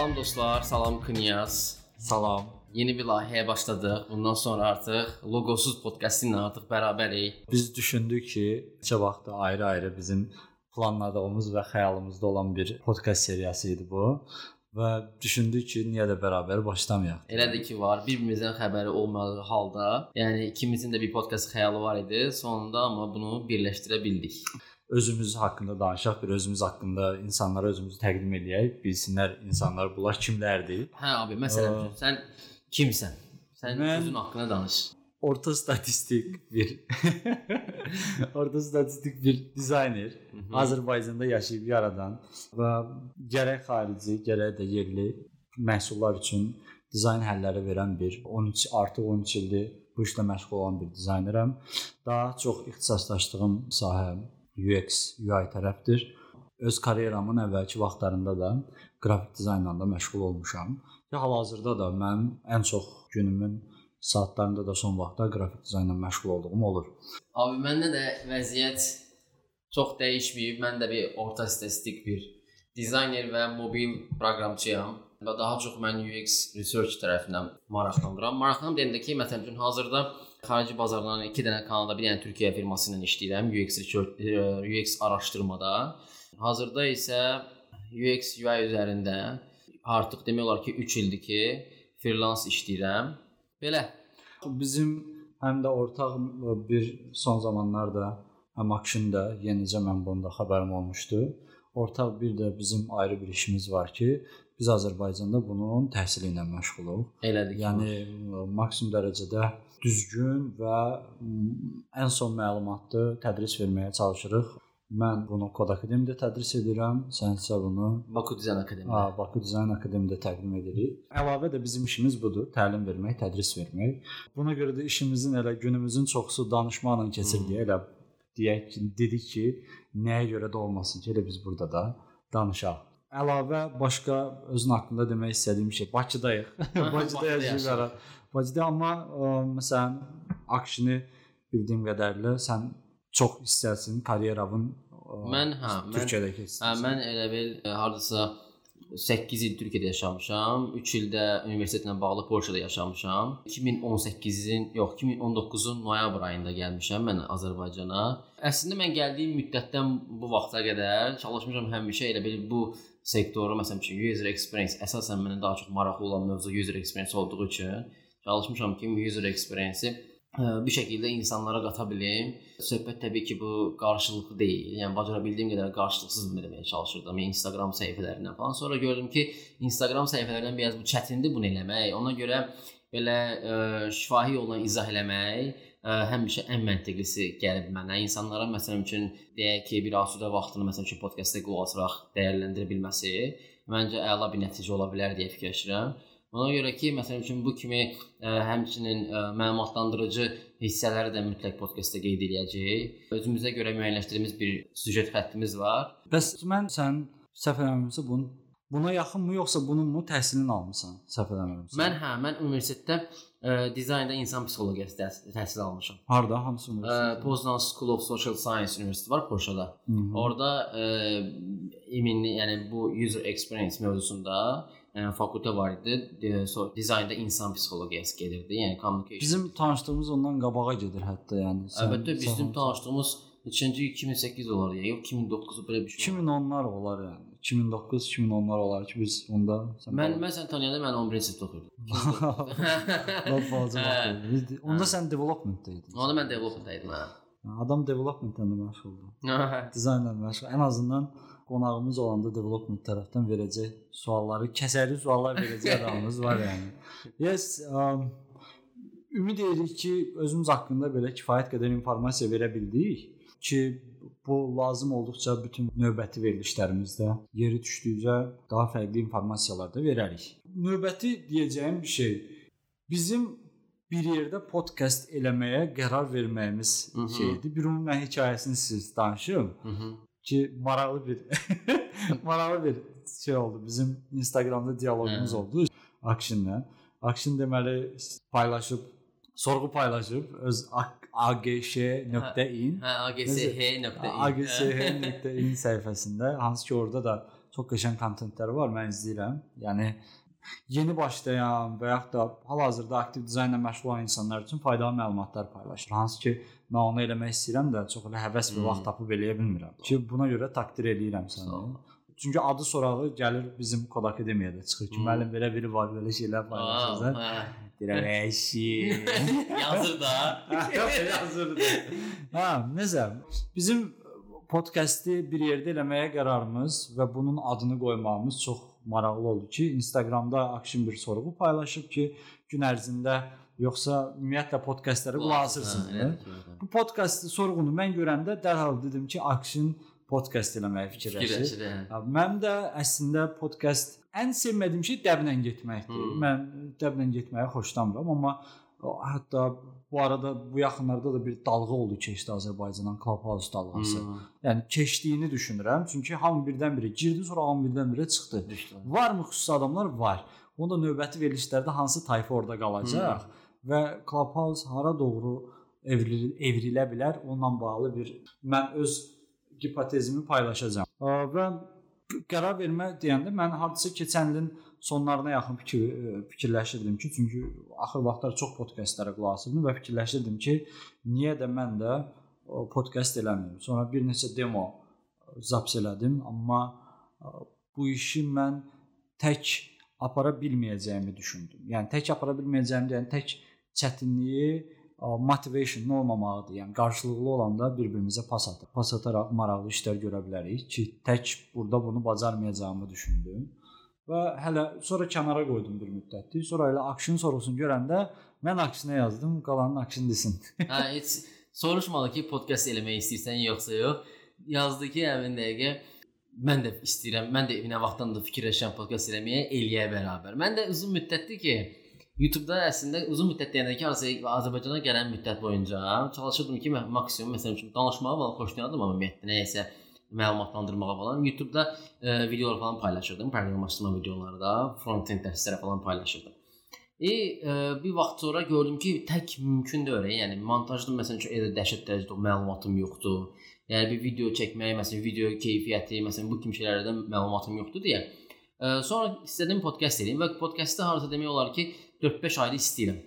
Salam dostlar, salam Knyaz. Salam. Yeni bir layihəyə başladıq. Bundan sonra artıq Logosuz podkastı ilə artıq bərabərik. Biz düşündük ki, neçə vaxtdır ayrı-ayrı bizim planladığımız və xəyalımızda olan bir podkast seriyası idi bu və düşündük ki, niyə də bərabər başlamayaq. Elədir ki, var. Bir-birimizdən xəbəri olmadığı halda, yəni ikimizin də bir podkast xəyalı var idi. Sonunda amma bunu birləşdirə bildik. Özümüz haqqında danışaq, bir özümüz haqqında insanlara özümüzü təqdim eləyək, bilsinlər insanlar bunlar kimlərdir. Hə abi, məsələn, Aa. sən kimsən? Sən Mən- özün haqqında danış. Orta statistik bir Orta statistik bir dizayner. Mhm. Azərbaycanda yaşayıb yaradan və gərək xarici, gərək də yerli məhsullar üçün dizayn həlləri verən bir 13 artıq 13 ildir bu işlə məşğul olan bir dizayneram. Daha çox ixtisaslaşdığım sahə UX, UI tərəfdir. Öz karyeramın əvvəlki vaxtlarında da qrafik dizaynla da məşğul olmuşam. Ya hal-hazırda da mən ən çox günümün saatlarında da son vaxtlar qrafik dizaynla məşğul olduğum olur. Abi məndə də vəziyyət çox dəyişməyib. Mən də bir orta statistik bir dizayner və mobil proqramçıyam. Və daha çox mən UX research tərəfindən maraqlanıram. Maraqlanım deyəndə ki, məsələn üçün hazırda xarici bazardan 2 dənə Kanada, bir dənə Türkiyə firması ilə işləyirəm UX research, e, UX araşdırmada. Hazırda isə UX UI üzərində artıq demək olar ki 3 ildir ki freelance işləyirəm. Belə Bizim həm də ortaq bir son zamanlarda həm Akşində yenicə mən bunda xəbərim olmuşdu. Ortaq bir də bizim ayrı bir işimiz var ki, biz Azərbaycanda bunun təhsili ilə məşğuluq. elədir. Yəni maksimum dərəcədə düzgün və ən son məlumatlı tədris verməyə çalışırıq. Mən bunu Kod Akademiyada tədris edirəm, sən isə bunu Baku Dizayn Akademiyası. Ha, Bakı Dizayn Akademiyada təqdim edirik. Əlavə də bizim işimiz budur, təlim vermək, tədris vermək. Buna görə də işimizin elə günümüzün çoxusu danışmaqla keçir deyə elə deyək ki, dedik ki, nəyə görə də olmasın ki, elə biz burada da danışaq. Əlavə başqa özün haqqında demək istədiyim şey, Bakıdayıq. Bakıda yaşayırıq. Bakıda amma ə, məsələn Akşini bildiyim qədərilə sən çox hissəsinin karyeravın ə, Mən hə, mən Türkiyədə hə, mən elə bil e, hardasa 8 il Türkiyədə yaşamışam. 3 ildə universitetlə bağlı Polşada yaşamışam. 2018-in, yox, 2019-un noyabr ayında gəlmişəm mən Azərbaycana. Əslində mən gəldiyim müddətdən bu vaxta qədər çalışmışam həmişə elə bil bu sektoru, məsələn ki, user experience əsasən mənə daha çox maraqlı olan mövzu user experience olduğu üçün çalışmışam ki, user experience-i ə, bir şəkildə insanlara qata bilim. Söhbət təbii ki, bu qarşılıqlı deyil. Yəni bacara bildiyim qədər qarşılıqsız deməyə çalışırdım. Yəni Instagram səhifələrindən falan. Sonra gördüm ki, Instagram səhifələrindən biraz bu çətindir bunu eləmək. Ona görə belə ə, şifahi yolla izah eləmək ə, həmişə ən məntiqlisi gəlib mənə. İnsanlara məsələn üçün deyək ki, bir asudə vaxtını məsələn üçün podkastda qulaq asaraq dəyərləndirə bilməsi məncə əla bir nəticə ola bilər deyə fikirləşirəm. Ona görə ki, məsələn üçün bu kimi ə, həmçinin ə, məlumatlandırıcı hissələri də mütləq podkastda qeyd edəcəyik. Özümüzə görə müəyyənləşdirdiyimiz bir süjet xəttimiz var. Bəs mən sən səhv eləmirəmsə bunu buna yaxınmı yoxsa bunun mu təhsilini almısan? Səhv eləmirəmsə. Mən hə, mən universitetdə ə, dizaynda insan psixologiyası təhsil, təhsil almışam. harda hansı universitet? Poznan School of Social Science Universiteti var Polşada. Hı -hı. Orada ə, iminli, yəni bu user experience mövzusunda yəni fakültə var idi. So, dizaynda insan psixologiyası gedirdi. Yəni communication. Bizim tanışdığımız ondan qabağa gedir hətta yəni. Əlbəttə bizim tanışdığımız neçənci 2008 olar ya, yox 2009 belə bir şey. 2010-lar olar yəni. 2009, 2010-lar olar ki biz onda sən Mən mən sən tanıyanda mən 11-ci sinifdə oxuyurdum. Lap balaca vaxt. Onda sən development-də idin. Onda mən development idim hə. Adam development-lə məşğuldur. Dizaynla məşğul. Ən azından qonağımız olanda development tərəfdən verəcək sualları, kəsərli suallar verəcək adamımız var yəni. Yes, um, ümid edirik ki, özümüz haqqında belə kifayət qədər informasiya verə bildik ki, bu lazım olduqca bütün növbəti verilişlərimizdə yeri düşdükcə daha fərqli informasiyalar da verərik. Növbəti deyəcəyim bir şey bizim bir yerdə podkast eləməyə qərar verməyimiz Mhm. şeydir. Bir onun mən hekayəsini siz danışım Mhm. ki, maraqlı bir maraqlı bir şey oldu. Bizim Instagramda dialoqumuz Hə. oldu Akshinlə. Akshin deməli paylaşıb sorğu paylaşıb öz agsh.in agsh.in səhifəsində hansı ki orada da çox qəşəng kontentləri var, mən izləyirəm. Yəni yeni başlayan və yaxud da hal-hazırda aktiv dizaynla məşğul olan insanlar üçün faydalı məlumatlar paylaşır. Hansı ki, mən onu eləmək istəyirəm də çox elə həvəs və vaxt tapıb eləyə bilmirəm. Ki buna görə takdir eləyirəm səni. Çünki adı sorağı gəlir bizim Kod Akademiyada çıxır ki, müəllim belə biri var, belə şeylər paylaşırsan. Deyirəm, "Əşi." Yazır da. Yazır da. Ha, necə? Bizim podkastı bir yerdə eləməyə qərarımız və bunun adını qoymağımız çox maraqlı oldu ki, Instagramda Action bir sorğu paylaşıb ki, gün ərzində yoxsa ümumiyyətlə podkastlara qulaq asırsınız. Bu podkastı sorğunu mən görəndə dərhal dedim ki, Action podkast eləməyi fikirləşir. Mənim də əslində podkast ən sevmədiyim şey dəblə getməkdir. Hmm. Mən dəblə getməyi xoşlamıram, amma hətta bu arada bu yaxınlarda da bir dalğa oldu keçdi Azərbaycandan Clubhouse dalğası. Hmm. Yəni keçdiyini düşünürəm. Çünki hamı birdən-birə girdi, sonra hamı birdən-birə çıxdı. Düşdü. Varmı xüsusi adamlar? Var. Onda növbəti verilişlərdə hansı tayfa orada qalacaq hmm. və Clubhouse hara doğru evrilə, evrilə bilər? Onunla bağlı bir mən öz hipotezimi paylaşacağam. Və qərar vermə deyəndə mən hardasa keçən ilin sonlarına yaxın fikir e, fikirləşirdim ki, çünki axır vaxtlar çox podkastlara qulaq asırdım və fikirləşirdim ki, niyə də mən də podkast eləməyim. Sonra bir neçə demo zaps elədim, amma bu işi mən tək apara bilməyəcəyimi düşündüm. Yəni tək apara bilməyəcəyim deyən tək çətinliyi motivation olmamaqdır. Yəni qarşılıqlı olanda bir-birimizə pas atır. Pas ataraq maraqlı işlər görə bilərik ki, tək burada bunu bacarmayacağımı düşündüm. Və hələ sonra kənara qoydum bir müddətdir. Sonra elə action sorğusunu görəndə mən aksiyona yazdım, qalanın action desin. hə, heç soruşmadı ki, podkast eləmək istəyirsən yoxsa yox. Yazdı ki, həmin dəqiqə mən də istəyirəm. Mən də nə vaxtdan da fikirləşirəm podkast eləməyə, eləyə bərabər. Mən də uzun müddətdir ki, YouTube-da əslində uzun müddət deyəndə ki, Azərbaycana gələn müddət boyunca çalışırdım ki, maksimum məsələn üçün danışmağı falan xoşlayırdım amma ümumiyyətlə nəyisə məlumatlandırmağa falan YouTube-da e, videolar falan paylaşırdım, proqramlaşdırma videoları da, front-end dərsləri falan paylaşırdım. E, e, bir vaxt sonra gördüm ki, tək mümkün deyil. Yəni montajda məsələn üçün elə dəhşət dərəcədə məlumatım yoxdur. Yəni bir video çəkmək, məsələn, video keyfiyyəti, məsələn, bu kimi şeylərdən məlumatım yoxdur deyə. E, sonra istədim podkast edeyim və podkastda harca demək olar ki, 4-5 aydır istəyirəm.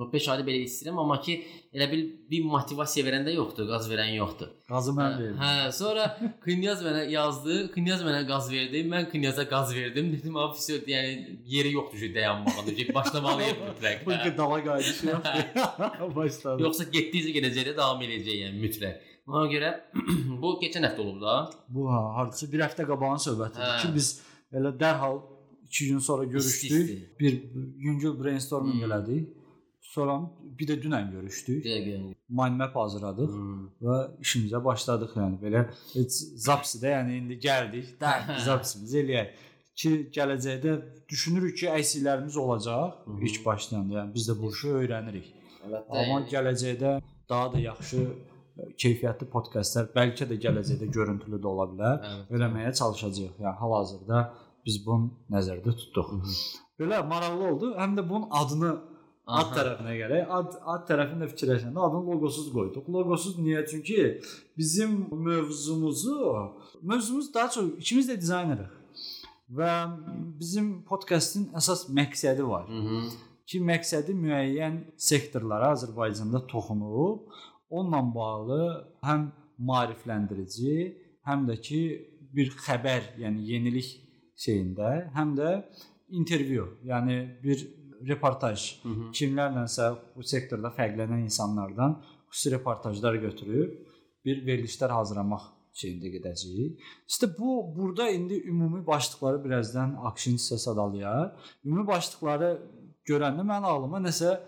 4-5 aydır belə istəyirəm, amma ki elə bil bir motivasiya verən də yoxdur, qaz verən yoxdur. Qazı mən verdim. Hə, sonra Knyaz mənə yazdı, Knyaz mənə qaz verdi, mən Knyaza qaz verdim. Dedim, "Abi, все, yəni yeri yoxdur ki, dayanmağa, ki başlamalıyıq mütləq." Bu ki dala qayıdışı yoxdur. Başladı. Yoxsa getdikcə gedəcək, davam edəcək yəni mütləq. Ona görə bu keçən həftə olub da. Bu ha, hardasa bir həftə qabağın söhbətidir hə. ki, biz elə dərhal 2 gün sonra görüşdük. İsti-isti. Bir yüngül brainstorming hmm. elədik. Sonra bir də dünən görüşdük. Mind map hazırladıq hmm. və işimizə başladıq yəni belə heç zapsidə yəni indi gəldik. Də zapsimizi eləyək ki, gələcəkdə düşünürük ki, əksilərimiz olacaq Hı -hı. ilk başdan. Yəni biz də bu işi öyrənirik. Əlbəttə. Amma yəni. gələcəkdə daha da yaxşı keyfiyyətli podkastlar bəlkə də gələcəkdə görüntülü də ola bilər. Əlbəttə. Eləməyə çalışacağıq. Yəni hal-hazırda biz bunu nəzərdə tutduq. Belə maraqlı oldu. Həm də bunun adını Aha. ad tərəfinə gələk. Ad ad tərəfini də fikirləşəndə adını loqosuz qoyduq. Loqosuz niyə? Çünki bizim mövzumuzu mövzumuz daha çox ikimiz də dizaynerik. Və bizim podkastın əsas məqsədi var. Hı -hı. Ki məqsədi müəyyən sektorlara Azərbaycanda toxunub, onunla bağlı həm maarifləndirici, həm də ki bir xəbər, yəni yenilik şeyində, həm də intervyu, yəni bir reportaj, Hı -hı. kimlərlənsə bu sektorda fərqlənən insanlardan xüsusi reportajlar götürüb bir verilişlər hazırlamaq şeyində gedəcəyik. İşte bu burada indi ümumi başlıqları birazdan action hissə sadalayar. Ümumi başlıqları görəndə mənim ağlıma nəsə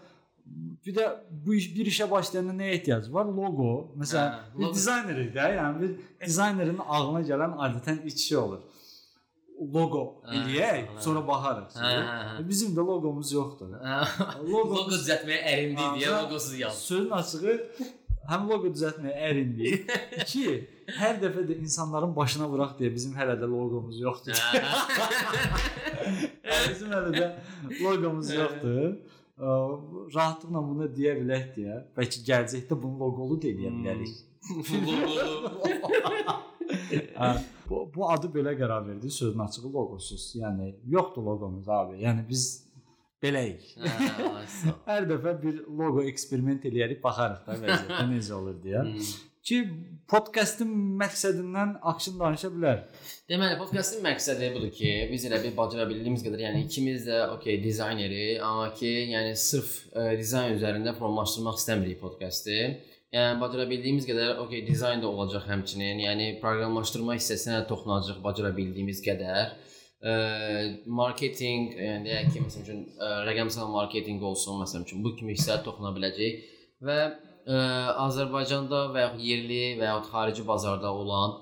bir də bu iş bir işə başlayanda nəyə ehtiyac var? Logo. Məsələn, hə, bir dizaynerik də, yəni bir dizaynerin ağlına gələn adətən iki şey olur logo eləyək, sonra baxarıq. Hə, hə, hə. Bizim də loqomuz yoxdur. Logo logo düzəltməyə ərindik deyə loqosuz yaz. Sözün açığı həm loqo düzəltməyə ərindik. İki, hər dəfə də insanların başına vuraq deyə bizim hələ də loqomuz yoxdur. bizim hələ də loqomuz yoxdur. Rahatlıqla bunu deyə bilək deyə. Bəlkə gələcəkdə bunu loqolu da eləyə bilərik. Loqolu. Bu, bu adı belə qərar verdi, sözün açığı loqosuz. Yəni yoxdur loqomuz abi. Yəni biz beləyik. Hər dəfə bir loqo eksperiment eləyərik, baxarıq da vəziyyətə necə olur deyə. Ki podkastın məqsədindən Akşin danışa bilər. Deməli, podkastın məqsədi budur ki, biz elə bir bacara bildiyimiz qədər, yəni ikimiz də okey dizayneri, amma ki, yəni sırf ə, dizayn üzərində formalaşdırmaq istəmirik podkastı. Yəni bacara bildiyimiz qədər, okey, dizayn da olacaq həmçinin. Yəni proqramlaşdırma hissəsinə toxunacaq bacara bildiyimiz qədər. Ə, marketinq, yəni deyək ki, məsəl üçün ə, rəqəmsal marketinq olsun, məsəl üçün bu kimi hissəyə toxuna biləcək və ə, Azərbaycanda və ya yerli və ya xarici bazarda olan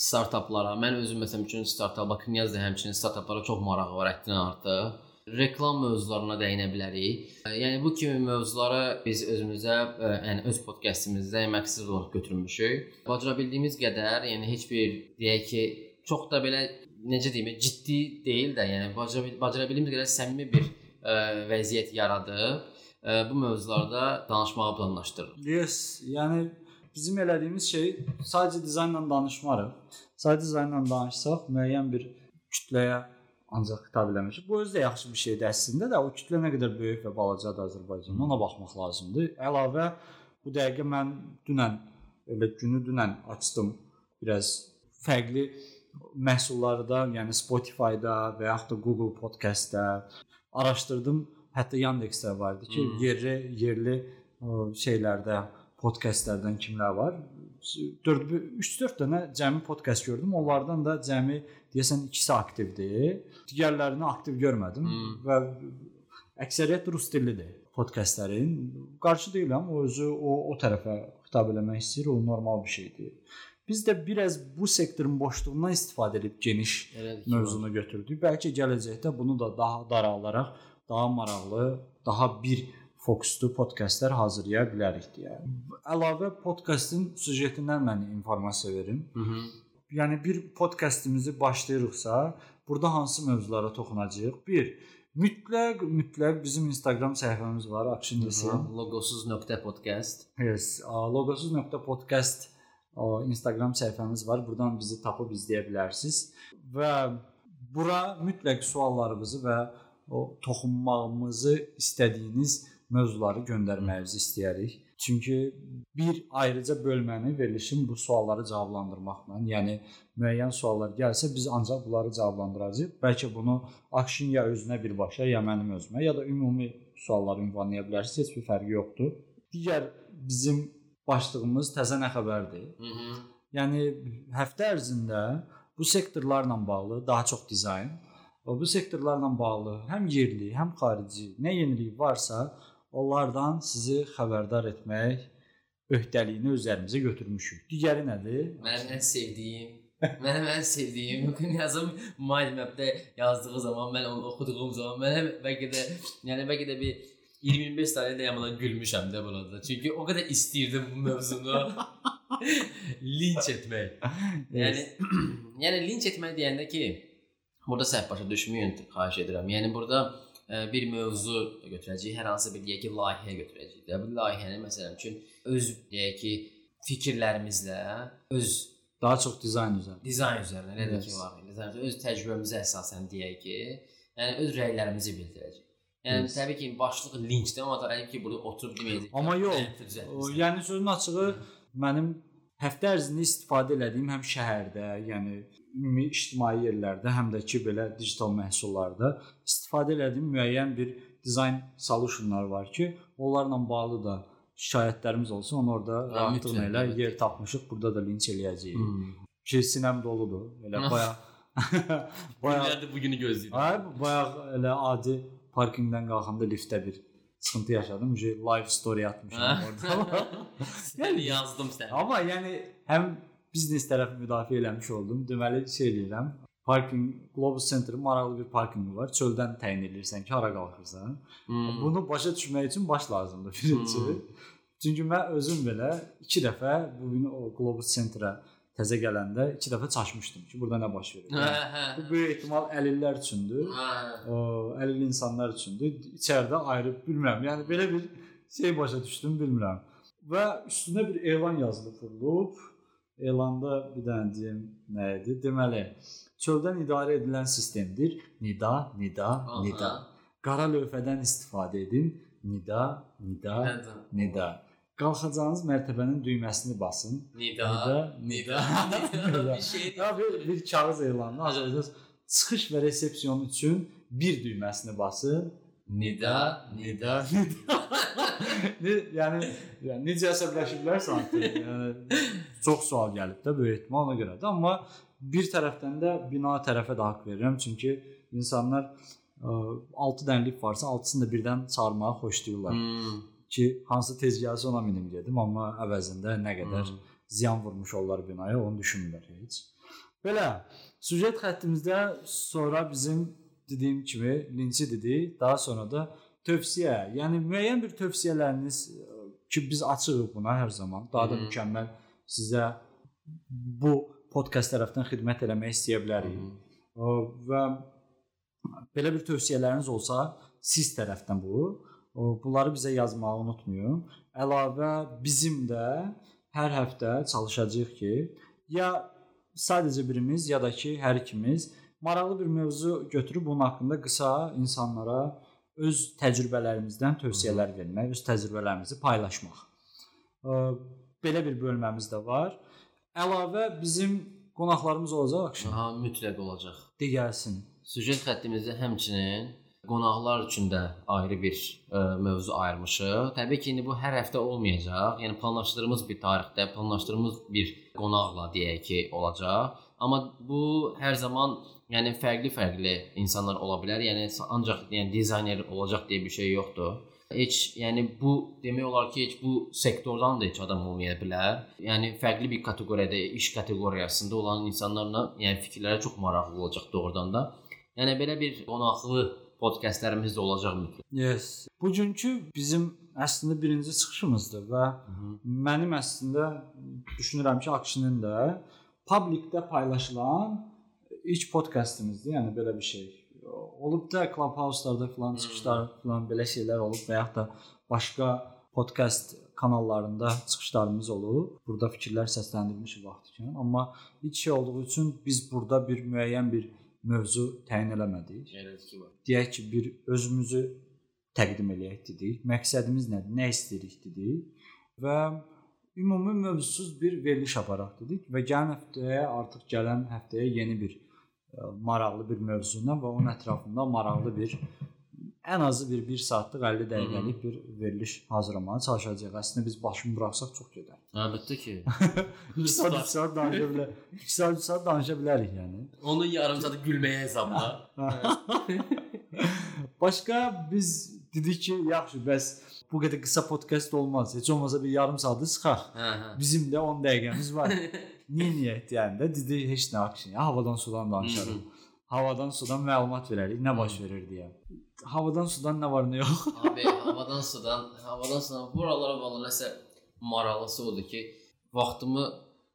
startaplara, mən özüm məsəl üçün startapa, Knyaz da həmçinin startaplara çox marağı var həddindən artıq reklam mövzularına dəyinə bilərik. Yəni bu kimi mövzuları biz özümüzə, yəni öz podkastımızda məqsəd olaraq götürmüşük. Bacara bildiyimiz qədər, yəni heç bir deyək ki, çox da belə necə deyim, ciddi deyil də, yəni bacara, bacara bildiyimiz qədər səmimi bir ə, vəziyyət yaradıb ə, bu mövzularda danışmağı planlaşdırırıq. Yes, yəni bizim elədiyimiz şey sadəcə dizaynla danışmarıq. Sadəcə dizaynla danışsaq müəyyən bir kütləyə ancaq xitab eləmişik. Bu özü də yaxşı bir şeydir əslində də o kütlə nə qədər böyük və balacadır Azərbaycanda ona baxmaq lazımdır. Əlavə bu dəqiqə mən dünən elə günü dünən açdım. Biraz fərqli məhsullarda, yəni Spotify-da və yaxud da Google Podcast-da araşdırdım. Hətta Yandex-də var idi ki, hmm. yerli yerli şeylərdə podkastlərdən kimlər var? 4 3-4 dənə cəmi podkast gördüm. Onlardan da cəmi deyəsən ikisi aktivdir. Digərlərini aktiv görmədim hmm. və əksəriyyət rus dillidir podkastların. Qarşı deyiləm, o özü o o tərəfə xitab eləmək istəyir, o normal bir şeydir. Biz də biraz bu sektorun boşluğundan istifadə edib geniş Elədir, mövzunu götürdük. Bəlkə gələcəkdə bunu da daha daralaraq, daha maraqlı, daha bir fokuslu podkastlar hazırlaya bilərik deyə. Əlavə podkastın süjetindən mən informasiya verim. Hı -hı. Yəni bir podkastımızı başlayırıqsa, burada hansı mövzulara toxunacağıq? 1. Mütləq, mütləq bizim Instagram səhifəmiz var, Action Design. logosuz.podcast. Yes, logosuz.podcast Instagram səhifəmiz var. Buradan bizi tapıb izləyə bilərsiniz və bura mütləq suallarınızı və o toxunmağımızı istədiyiniz mövzuları göndərməyinizi istəyərik. Çünki bir ayrıca bölməni verilişin bu sualları cavablandırmaqla, yəni müəyyən suallar gəlsə biz ancaq bunları cavablandıracağıq. Bəlkə bunu Akşin ya özünə birbaşa, ya mənim özümə, ya da ümumi sualları ünvanlaya bilərsiniz. Heç bir fərqi yoxdur. Digər bizim başlığımız təzə nə xəbərdir? Hı -hı. Yəni həftə ərzində bu sektorlarla bağlı daha çox dizayn, bu sektorlarla bağlı həm yerli, həm xarici nə yenilik varsa onlardan sizi xəbərdar etmək öhdəliyini özlərimizə götürmüşük. Digəri nədir? Mənim ən sevdiyim Mənim ən sevdiyim Knyazım mind mapdə yazdığı zaman mən onu oxuduğum zaman mənə bəlkə də yəni bəlkə də bir 25 saniyə dayanmadan gülmüşəm də burada. Çünki o qədər istəyirdim bu mövzunu linç etmək. Yəni yəni linç etmək deyəndə ki, burada səhv başa düşməyin, xahiş edirəm. Yəni burada bir mövzu götürəcəyik, hər hansı bir deyək ki, layihə götürəcəyik. Və bu layihəni məsələn üçün öz deyək ki, fikirlərimizlə, öz daha çox dizayn üzərində. Dizayn üzərində, nə deyək ki, var. Dizayn öz təcrübəmizə əsasən deyək ki, yəni öz rəylərimizi bildirəcəyik. Yəni yes. təbii ki, başlıq linçdir, amma təbii ki, burada oturub deməyəcəyik. Amma yox. Yəni sözün açığı mənim həftə ərzində istifadə elədiyim həm şəhərdə, yəni ümumi ictimai yerlərdə, həm də ki belə digital məhsullarda istifadə elədiyim müəyyən bir dizayn solutionlar var ki, onlarla bağlı da şikayətlərimiz olsun, onu orada rahatlıqla elə yer tapmışıq. Burada da linç eləyəcəyik. Hmm. Ki sinəm doludur. Elə baya baya bu günü gözləyirəm. Hə, baya elə adi parkinqdən qalxanda liftdə bir sıxıntı yaşadım. Ücə live story atmışam orada. yəni yazdım sən. Amma yəni həm biznes tərəfi müdafiə eləmiş oldum. Deməli şey eləyirəm. Parking Globus Center-in maraqlı bir parkinqi var. Çöldən təyin edirsən ki, hara qalxırsan. Hmm. Bunu başa düşmək üçün baş lazımdır birinci. Hmm. Çünki mən özüm belə 2 dəfə bu gün o Globus Center-a təzə gələndə 2 dəfə çaşmışdım ki, burada nə baş verir. Yəni, bu böyük ehtimal əlillər üçündür. O əlil insanlar üçündür. İçəridə ayrı bilmirəm. Yəni belə bir şey başa düşdüm, bilmirəm. Və üstünə bir elan yazılıb elanda bir dənə deyim nə idi? Deməli, çöldən idarə edilən sistemdir. Nida, nida, Aha. nida. Qara lövhədən istifadə edin. Nida, nida, nida. Qalxacağınız mərtəbənin düyməsini basın. Nida, Nida, nida. Bir şey Ya bir, bir kağız elanı hazırlayacağız. Çıxış və resepsiyon üçün bir düyməsini basın. Nida, nida. ne, yəni, yəni necə əsəbləşiblər sanki. Yəni çox sual gəlib də böyük ehtimal ona görədir. Amma bir tərəfdən də bina tərəfə də haqq verirəm, çünki insanlar 6 dənə lift varsa, 6-sını da birdən çağırmağı xoşlayırlar. Hmm. Ki hansı tez gəlsə ona minim gedim, amma əvəzində nə qədər Hmm. ziyan vurmuş onlar binaya, onu düşünmürlər heç. Belə süjet xəttimizdə sonra bizim dediyim kimi linçi dedi, daha sonra da tövsiyə, yəni müəyyən bir tövsiyələriniz ki biz açığıq buna hər zaman. Daha da Mhm. mükəmməl sizə bu podkast tərəfdən xidmət eləmək istəyə bilərik. Hmm. Və belə bir tövsiyələriniz olsa, siz tərəfdən bu, bunları bizə yazmağı unutmayın. Əlavə bizim də hər həftə çalışacağıq ki, ya sadəcə birimiz ya da ki, hər ikimiz maraqlı bir mövzu götürüb bunun haqqında qısa insanlara öz təcrübələrimizdən tövsiyələr vermək, öz təcrübələrimizi paylaşmaq. Belə bir bölməmiz də var. Əlavə bizim qonaqlarımız olacaq axşam. Aha, mütləq olacaq. De gəlsin. Süjet xəttimizdə həmçinin qonaqlar üçün də ayrı bir ə, mövzu ayırmışıq. Təbii ki, indi bu hər həftə olmayacaq. Yəni planlaşdırdığımız bir tarixdə, planlaşdırdığımız bir qonaqla deyək ki, olacaq. Amma bu hər zaman yəni fərqli-fərqli insanlar ola bilər. Yəni ancaq yəni dizayner olacaq deyə bir şey yoxdur. Heç yəni bu demək olar ki, heç bu sektordan da heç adam olmaya bilər. Yəni fərqli bir kateqoriyada, iş kateqoriyasında olan insanlarla yəni fikirlərə çox maraqlı olacaq doğrudan da. Yəni belə bir qonaqlı podkastlərimiz də olacaq mütləq. Yes. Bugünkü bizim əslində birinci çıxışımızdır və mənim əslində düşünürəm ki, Akşinin də publikdə paylaşılan ilk podkastımızdır, yəni belə bir şey. Olub da Clubhouse-larda falan çıxışlar falan belə şeylər olub və yaxud da başqa podkast kanallarında çıxışlarımız olub. Burada fikirlər səsləndirilmiş vaxtkən, amma ilk şey olduğu üçün biz burada bir müəyyən bir mövzu təyin eləmədik. Deyək ki, bir özümüzü təqdim eləyək dedik. Məqsədimiz nədir? Nə istəyirik dedik və ümumi mövzusuz bir veriliş aparaq dedik və gələn həftəyə artıq gələn həftəyə yeni bir ə, maraqlı bir mövzu ilə və onun ətrafında maraqlı bir ən azı bir 1 saatlıq 50 dəqiqəlik bir veriliş hazırlamağa çalışacağıq. Əslində biz başını buraxsaq çox gedər. Əlbəttə ki. 2 saat 3 saat danışa bilər. 2 saat 3 saat danışa bilərik yəni. Onu yarım saat gülməyə hesabla. Başqa biz dedik ki, yaxşı, bəs bu qədər qısa podkast olmaz. Heç olmasa bir yarım saatı sıxaq. Hə, hə. Bizim də 10 dəqiqəmiz var. Niyə deyəndə dedi heç nə action. Ya, havadan sudan danışarıq. Havadan sudan məlumat verərik, nə baş verir deyə. Havadan sudan nə var, nə yox. Abi havadan sudan, havadan sudan buralara valla nəsə maraqlısı odur ki, vaxtımı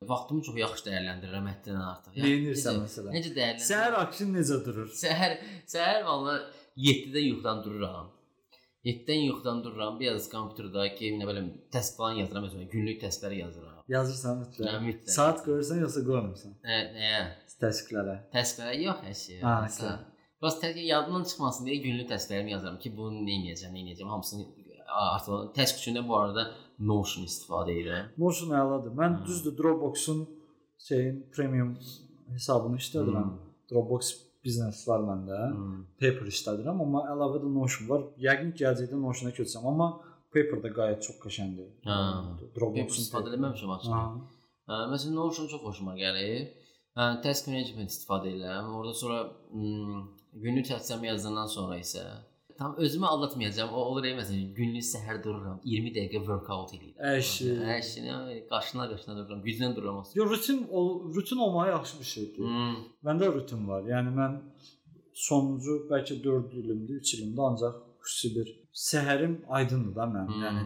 vaxtımı çox yaxşı dəyərləndirirəm həddindən artıq. Nə edirsən məsələn? Necə dəyərləndirirəm? Səhər action necə durur? Səhər səhər valla 7-də yuxudan dururam. 7-dən yuxudan dururam, biraz kompüterdə ki, nə bilim, test falan yazıram məsələn, günlük testləri yazıram. Yazırsan Hə, mütləq. mütləq. Saat qoyursan yoxsa qoymursan? Nə, nəyə? Təsdiqlərə. Testlərə yox hər şey. Ha. Bəs yadımdan çıxmasın deyə günlük testlərimi yazıram ki, bunu nə edəcəm, nə edəcəm, hamısını artıq test üçün də bu arada Notion istifadə edirəm. Notion əladır. Mən Hmm. düzdür Dropbox-un şeyin premium hesabını işlədirəm. Hmm. Dropbox biznes var məndə. Hmm. Paper işlədirəm, amma əlavə də Notion var. Yəqin gələcəkdə Notion-a köçsəm, amma Paper da qayət çox qəşəngdir. Ha. Dropbox Paper istifadə eləməmişəm. Hə, məsələn Notion çox xoşuma gəlir. Hə, task management istifadə edirəm. Orada sonra hmm, günlük təslim yazandan sonra isə tam özümü aldatmayacağam. O olur məsələn günlük səhər dururam, 20 dəqiqə workout edirəm. Əşi. Əşinə qaşına qaşına dururam, güclə dururam. Yo rutin ol, rutin olmağı yaxşı bir şeydir. Hmm. Məndə rutin var. Yəni mən sonuncu bəlkə 4 ilimdir, 3 ilimdir ancaq xüsusi bir səhərim aydındır da mənim. Hmm. Yəni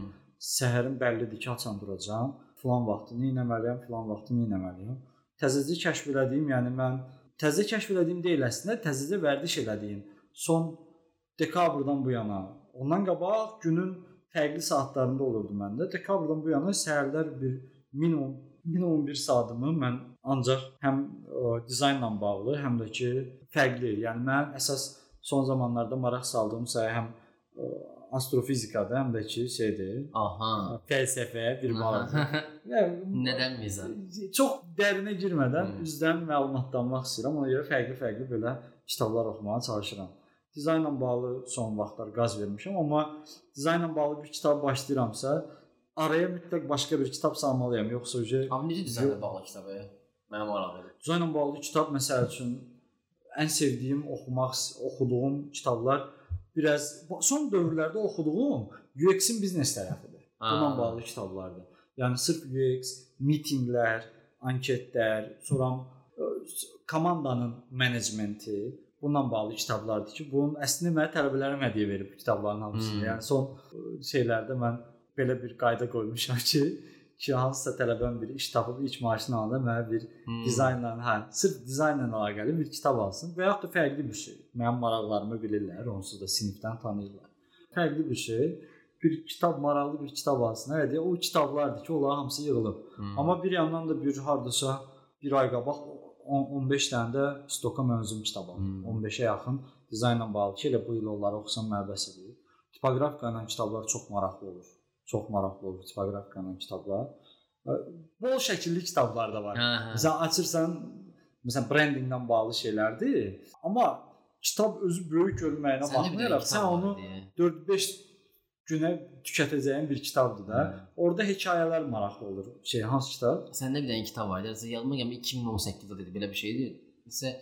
səhərim bəllidir ki, açan duracağam. Falan vaxtı nə etməliyəm, falan vaxtı nə etməliyəm. Təzəcə kəşf elədiyim, yəni mən təzə kəşf elədiyim deyil əslində, təzəcə vərdiş elədiyim. Son dekabrdan bu yana, ondan qabaq günün fərqli saatlarında olurdu məndə. Dekabrdan bu yana səhərlər bir minimum 1011 saatımı mən ancaq həm ə, dizaynla bağlı, həm də ki fərqli. Yəni mən əsas son zamanlarda maraq saldığım sahə həm ə, astrofizikadır, həm də ki şeydir. Aha. Fəlsəfə bir. Yəni Nədən mizan? çox dərinə girmədən Hmm. üzdən məlumatlanmaq istəyirəm. Ona görə fərqli-fərqli belə kitablar oxumağa çalışıram. Dizaynla bağlı son vaxtlar qaz vermişəm, amma dizaynla bağlı bir kitab başlayıramsa, araya mütləq başqa bir kitab salmalıyam, yoxsa uje Abi necə dizaynla bağlı kitabı? Mənim maraqlıdır. dizaynla bağlı kitab məsəl üçün ən sevdiyim oxumaq oxuduğum kitablar biraz son dövrlərdə oxuduğum UX-in biznes tərəfidir. Bununla Ha. bağlı kitablardır. Yəni sırf UX, mitinqlər, anketlər, sonra ə, komandanın menecmenti bununla bağlı kitablardır ki, bunun əslində mənə tələbələrim hədiyyə verib bu kitabların hamısını. Hmm. Yəni son şeylərdə mən belə bir qayda qoymuşam ki, ki hansısa tələbəm bir iş tapıb ilk maaşını alanda mənə bir Hmm. dizaynla, hə, sırf dizaynla əlaqəli bir kitab alsın və yaxud da fərqli bir şey. Mənim maraqlarımı bilirlər, onsuz da sinifdən tanıyırlar. Fərqli bir şey, bir kitab maraqlı bir kitab alsın. Hə, deyə o kitablardır ki, onlar hamısı yığılıb. Hmm. Amma bir yandan da bir hardasa bir ay qabaq 10-15 dənə də stoka mən özüm kitab aldım. Hmm. 15-ə yaxın dizaynla bağlı ki, elə bu il onları oxusam mənə bəs edir. Tipoqrafika ilə kitablar çox maraqlı olur. Çox maraqlı olur tipoqrafika ilə kitablar. Bol şəkilli kitablar da var. Hə, hə. Məsələn açırsan, məsələn brendinqlə bağlı şeylərdir. Amma kitab özü böyük görünməyinə baxmayaraq sən onu deyə. 4-5 günə tükətəcəyin bir kitabdır da. Hmm. Orada hekayələr maraqlı olur. Şey, hansı kitab? Səndə bir dənə kitab var. Deyirsə yadıma gəlmir 2018-də dedi belə bir şeydi. Nəsə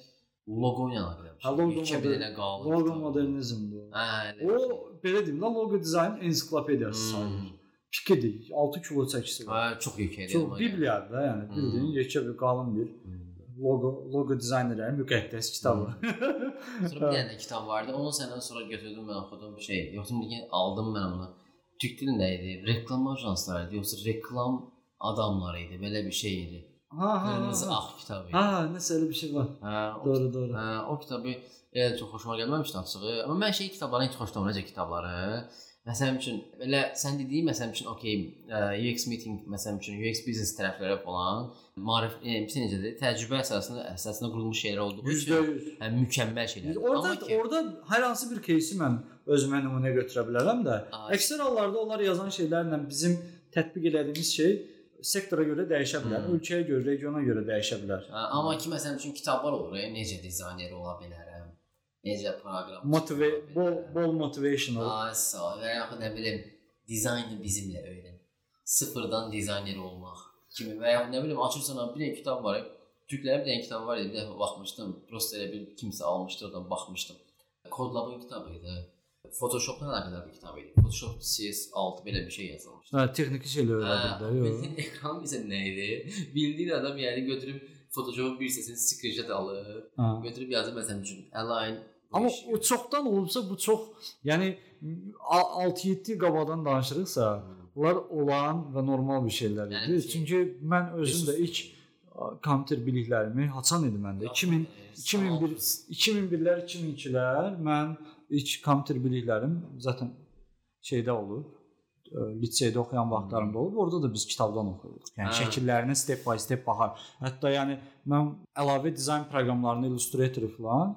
loqo ilə əlaqəli. Ha, loqo dənə qaldı. Kitab. modernizmdir. o. Hə, elə O belə deyim də logo dizayn ensiklopediyası sayılır. Pikidir. 6 kilo çəkisi var. Hə, çox yekə idi. Çox bibliyadır da, yəni Hmm. bildiyin yekə bir qalın bir logo logo dizaynerlərin müqəddəs kitabı. Sonra bir dənə də kitab vardı. Onu səndən sonra götürdüm mən oxudum bir şey. Yoxsa bir aldım mən onu. Türk dilində idi. Reklam ajansları idi, yoxsa reklam adamları idi. Belə bir şey idi. Ha ha. Qırmızı ağ kitabı. Ha, nəsə elə bir şey var. Hə, Doğru, doğru. hə, o kitabı elə çox xoşuma gəlməmişdi açığı. Amma mən şey kitablarını heç xoşlamıram, necə kitabları. Məsələn üçün belə sən dediyin məsələn üçün okey, ə, UX meeting məsələn üçün UX business tərəfləri falan marif e, necədir? Təcrübə əsasında əsasında qurulmuş şeylər olduğu üçün %100. hə, mükəmməl şeylər. Orada Amma ki, orada hər hansı bir кейsi mən özümə nümunə götürə bilərəm də. Ay. Əksər hallarda onlar yazan şeylərlə bizim tətbiq etdiyimiz şey sektora görə dəyişə bilər, Hmm. ölkəyə görə, regiona görə dəyişə bilər. Hə, amma ki məsələn üçün kitablar olur, e, necə dizayner ola bilərəm, necə proqram. Motive bol bol motivational. Ay sağ ol. Və yaxud nə bilim, dizaynı bizimlə öyrən. Sıfırdan dizayner olmaq kimi və yaxud nə bilim açırsan bir dənə kitab var. Türklərin bir dənə kitabı var idi, bir dəfə baxmışdım. Prosta elə bir kimsə almışdı, oradan baxmışdım. Kodlabın kitabı idi. Photoshopla əlaqədar bir kitab idi. Photoshop CS6 belə bir şey yazılmışdı. Hə, texniki şeylər öyrədir də, yox. Bildiyin ekran bizə nə idi? Bildiyin adam yəni götürüb Photoshopun bir hissəsini screenshot alır, Hə. götürüb yazır məsələn üçün align bu Amma iş. o çoxdan olubsa bu çox, yəni 6-7 il qabaqdan danışırıqsa, bunlar olan və normal bir şeylər idi. Yəni ki- Çünki mən özüm də ilk kompüter biliklərimi haçan idi məndə. 2000 2001 2001-lər, 2002-lər mən ilk kompüter biliklərim zaten şeydə olub. Ə, Liseydə oxuyan vaxtlarımda olub. Orada da biz kitabdan oxuyurduq. Yəni Hə. şəkillərinə step by step baxar. Hətta yəni mən əlavə dizayn proqramlarını Illustrator falan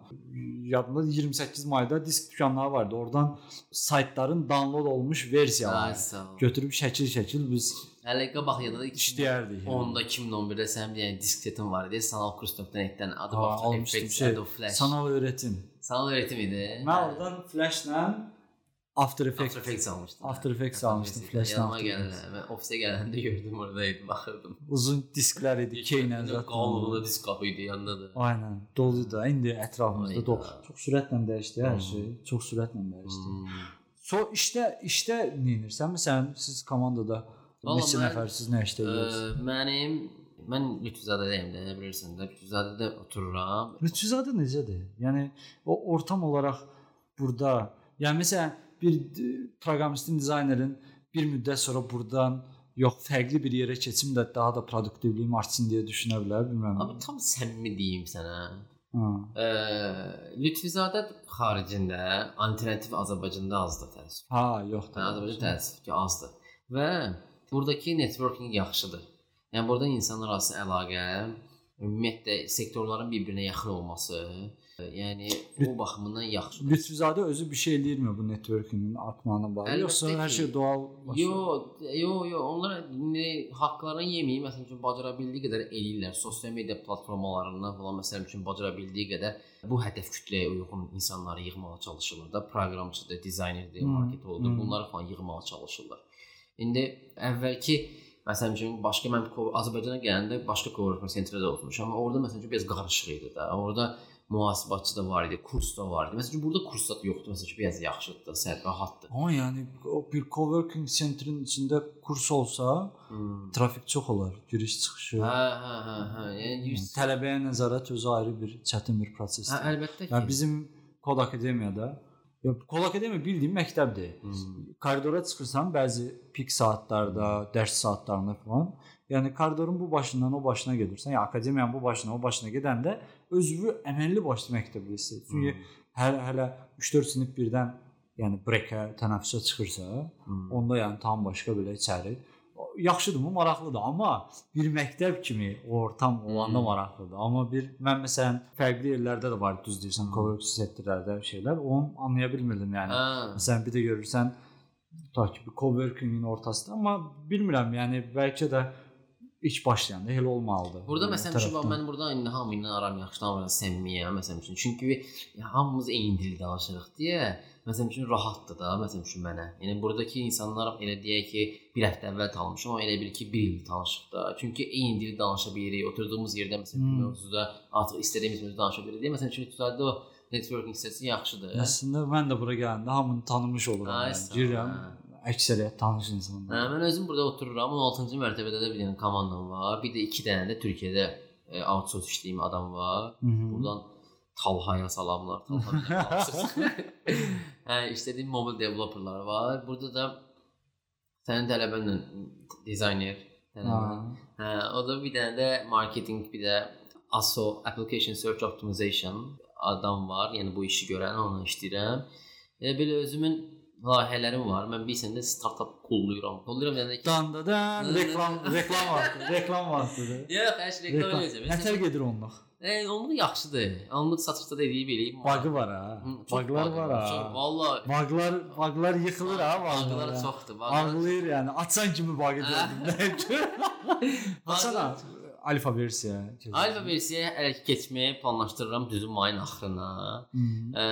yadımda 28 mayda disk dükanları vardı. Oradan saytların download olmuş versiyalarını götürüb şəkil-şəkil biz Hələ qabaq yadında işləyərdik. yəni. Onda 2011-də sənin bir dənə disk setin var idi. Sanal kurs.net-dən adı şey, Adobe Flash. Sanal öyrətim. Sanal öyrətim idi. Mən oradan Flash-la After After Effects Effects almışdım. After Effects almışdım, Flash-la Yanıma After gələn, Effects. mən ofisə gələndə gördüm oradaydım, baxırdım. uzun disklər idi, keylə zaten. Qalınlığında disk qapı idi yanında da. Aynen. Dolu da indi ətrafımızda Aynen. dolu. Çox sürətlə dəyişdi hər Hmm. şey. Çox sürətlə dəyişdi. Hmm. So işdə işdə nə edirsən? Məsələn, siz komandada Valla neçə nəfərsiz nə işləyirsiniz? Ə, mənim mən Lütfuzadədəyim də, bilirsən də, Lütfuzadədə otururam. Lütfüzadə necədir? Yəni o ortam olaraq burada, yəni məsələn bir d- proqramistin, dizaynerin bir müddət sonra burdan yox fərqli bir yerə keçim də daha da produktivliyim artsın deyə düşünə bilər, bilmirəm. Abi tam səmimi deyim sənə. Ha. Ə, Lütfüzadə xaricində alternativ Azərbaycanda azdır təəssüf. Ha, yox Yəni da. Azərbaycan təəssüf ki, azdır. Və buradakı networking yaxşıdır. Yəni burada insanlar arası əlaqə, ümumiyyətlə sektorların bir-birinə yaxın olması, yəni o baxımından yaxşıdır. Lütfüzadə özü bir şey eləyirmi bu networkingin artmağına bağlı, Əlbəttə yoxsa hər ki. şey doğal? Yo, yo, yo, onlar indi haqqlarını yeməyib, məsəl üçün bacara bildiyi qədər eləyirlər. Sosial media platformalarından falan məsəl üçün bacara bildiyi qədər bu hədəf kütləyə uyğun insanları yığmağa çalışırlar da, proqramçıdır, dizaynerdir, Hmm, marketoloqdur, hmm. bunları falan yığmağa çalışırlar. İndi əvvəlki məsəl üçün başqa mən Azərbaycana gələndə başqa coworking sentrdə də oturmuşam, amma orada məsəl üçün biraz qarışıq idi da. Orada mühasibatçı da var idi, kurs da var idi. Məsəl üçün burada kurs da yoxdur. Məsəl üçün biraz yaxşıdır da, sərt, rahatdır. Amma yəni o bir coworking centrin içində kurs olsa, Hmm. trafik çox olar, giriş çıxışı. Hə, hə, hə, hə. Yəni yüz- Tələbəyə nəzarət özü ayrı bir çətin bir prosesdir. Hə, əlbəttə ki. Yəni bizim Kod Akademiyada ya Kod Akademiya bildiyim məktəbdir. Hmm. Koridora çıxırsan bəzi pik saatlarda, dərs saatlarında falan. Yəni koridorun bu başından o başına gedirsən, ya akademiyanın bu başına o başına gedəndə özünü əməlli başlı məktəbdə hiss edir. Çünki hər hələ 3-4 sinif birdən yəni breakə, tənəffüsə çıxırsa, Hmm. onda yəni tam başqa belə içəri yaxşıdır mı, maraqlıdır, amma bir məktəb kimi ortam olanda Hmm. maraqlıdır. Amma bir mən məsələn fərqli yerlərdə də var, düz deyirsən, Hmm. coworking sektorlarda şeylər, onu anlaya bilmirdim yəni. Hə. Məsələn bir də görürsən tutaq ki, bir coworkingin ortasında, amma bilmirəm, yəni bəlkə də ilk başlayanda elə olmalıdır. Burada Yəni, məsələn o üçün bax, mən burada indi hamı ilə aram yaxşı, hamı ilə səmimiyəm məsələn üçün. Çünki ya, hamımız eyni dil danışırıq deyə məsələn üçün rahatdır da məsələn üçün mənə. Yəni buradakı insanlar elə deyək ki, bir həftə əvvəl tanışmışam, amma elə bil ki, 1 il tanışıq da. Çünki eyni dili danışa bilirik. Oturduğumuz yerdə məsələn Hmm. hmm. mövzuda artıq istədiyimiz mövzuda danışa bilirik. Məsələn üçün iqtisadda o networking hissəsi yaxşıdır. Əslində mən də bura gələndə hamını tanımış oluram. Ay, Yəni. Girirəm, hə. əksəriyyət tanış insanlar. Hə, mən özüm burada otururam. 16-cı mərtəbədə də bir dənə komandam var. Bir də 2 dənə də Türkiyədə e, outsource işləyim adam var. Hı -hı. Buradan Talhaya salamlar. Talha. hə, işlədiyim mobil developerlar var. Burada da sənin tələbənlə dizayner tələbən. Hə, o da bir dənə də marketing, bir də ASO Application Search Optimization adam var. Yəni bu işi görən, onunla işləyirəm. Elə belə özümün layihələrim var. Mən bilirsən də startup kulluyuram. Kulluyuram yəni ki, Danda da reklam reklam vaxtı, reklam vaxtıdır. Yox, şey reklam eləyəcəm. Nətər gedir onluq? E, onluq yaxşıdır. Onluq satışda da eləyib eləyib. Bug'ı var ha. Bug'ı var ha. vallahi Bug'lar bug'lar yıxılır ha vallahi. çoxdur. Ağlayır yəni. Açan kimi bug'ı gördüm. Açana alfa versiya. Alfa versiyaya hələ keçməyi planlaşdırıram düzü mayın axırına. Ə,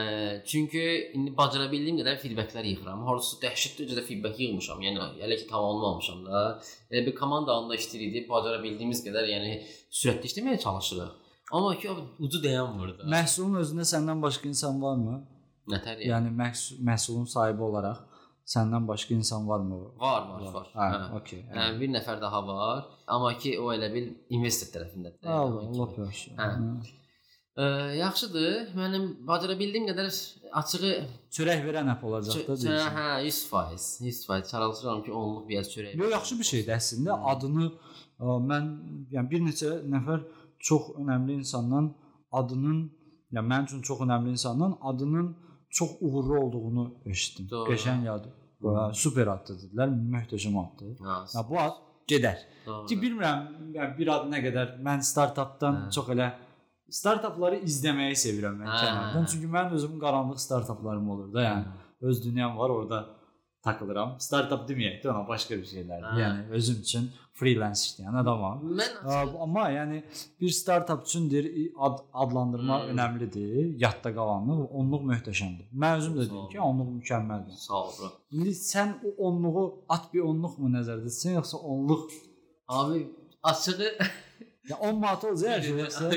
çünki indi bacara bildiyim qədər feedbacklər yığıram. Harısı dəhşətli dərəcədə feedback yığmışam. Yəni hələ ki tamamlamamışam da. Elə bir komanda halında işləyirik. Bacara bildiyimiz qədər, yəni sürətli işləməyə çalışırıq. Amma ki ucu dayanmır da. Məhsulun özündə səndən başqa insan varmı? Nətər yəni? Yəni məhsul, məhsulun sahibi olaraq səndən başqa insan varmı? Var, var, var. Hə, Hə. okey. Hə, bir nəfər daha var. Amma ki o elə bil investor tərəfindədir. Allah, Allah yaxşı. Hə. Ə, yaxşıdır. Mənim bacara bildiyim qədər açığı Çörək verən app olacaq da deyirsən. hə 100%. 100% çalışıram ki, onluq biraz çörək. Yo yaxşı bir şeydir əslində. Hmm. Adını ə, mən yəni bir neçə nəfər çox önəmli insandan adının yəni mənim üçün çox önəmli insandan adının çox uğurlu olduğunu eşitdim. Doğru. Qəşəng adı. Bu super addır dedilər. Möhtəşəm addır. Ha, Ya bu ad gedər. Ki bilmirəm yəni bir ad nə qədər mən startapdan Hə. çox elə startapları izləməyi sevirəm mən Hə. kənardan. Çünki mənim özüm qaranlıq startaplarım olur da, yəni öz dünyam var, orada takılıram. Startup deməyək də ona başqa bir şeylərdir. Hə. Yəni özüm üçün freelance işləyən adamam. Mən Ə, Amma yəni bir startup üçün deyir ad, adlandırma Hmm. önəmlidir. Yadda qalanlıq, onluq möhtəşəmdir. Mən özüm də deyim ki, onluq mükəmməldir. sağ ol. İndi sən o onluğu at bir onluq mu nəzərdə tutsan yoxsa onluq Abi açığı ya 10 manat olacaq hər şey yoxsa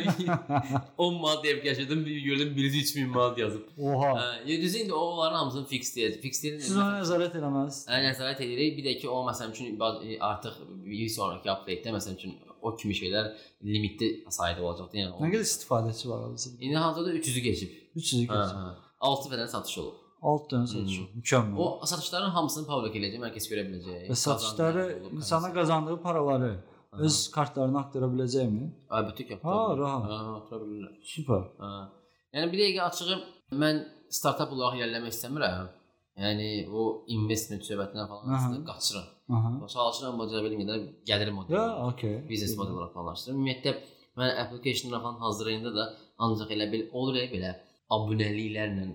10 manat deyib keçirdim, bir gördüm birisi 3000 manat yazıb. Oha. Hə, düzü indi onların hamısını fix deyəcək. Fix deyil. Siz ona nəzarət eləməz. Hə, nəzarət edirik. Bir də ki, o məsələn üçün baz- artıq bir sonrakı update-də məsələn üçün o kimi şeylər limitli sayda olacaqdı. Yəni Nə qədər istifadəçi var hazır? İndi hazırda 300-ü keçib. 300 Hə, keçir. hə. 6 fədən satış olub. 6 dənə satış. Mükəmməl. O satışların hamısını public eləyəcək, hər kəs görə biləcək. Və satışları olub, insana qazandığı paraları Aha. öz kartlarına aktara biləcəkmi? Əlbəttə ki, Ha, rahat. Ha, atıra bilirlər. Super. Ha. Yəni bir dəqiqə açığı mən startap olaraq irəliləmək istəmirəm. Yəni o investment söhbətindən falan aslında qaçıram. Aha. Çalışıram model bilmədə gəlir modeli. Ya, okay. Biznes model olaraq planlaşdırıram. Ümumiyyətlə mən application falan hazırlayanda da ancaq elə bil olur ya belə abunəliklərlə